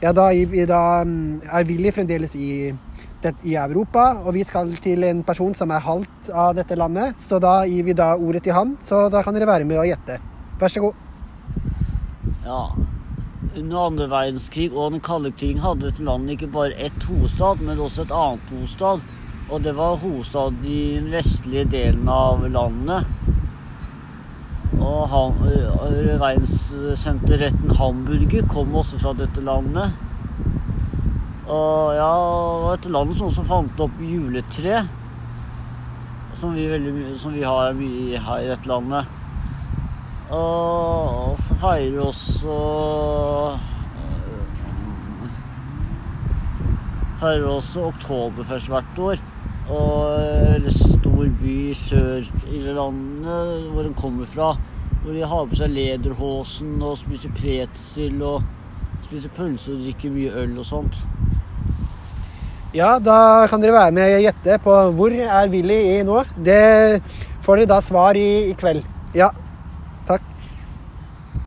Ja, da, da mm, er Willy fremdeles i, det, i Europa, og vi skal til en person som er halvt av dette landet. Så da gir vi da ordet til han, så da kan dere være med og gjette. Vær så god. Ja. Under andre verdenskrig og den kalde krigen hadde dette landet ikke bare ett hovedstad, men også et annet hovedstad. Og det var hovedstaden i den vestlige delen av landet. Verdenssenterretten Hamburger kom også fra dette landet. Og ja, dette landet som også fant opp juletre. Som vi, veldig, som vi har mye her i dette landet. Og så feirer vi også Feirer Feirer også Oktoberfest hvert år. Og en stor by sør i det landet hvor den kommer fra. Hvor de har på seg lederhosen og spiser pretzel og spiser pølse og drikker mye øl og sånt. Ja, da kan dere være med og gjette på hvor er Willy i nå. Det får dere da svar i, i kveld. Ja.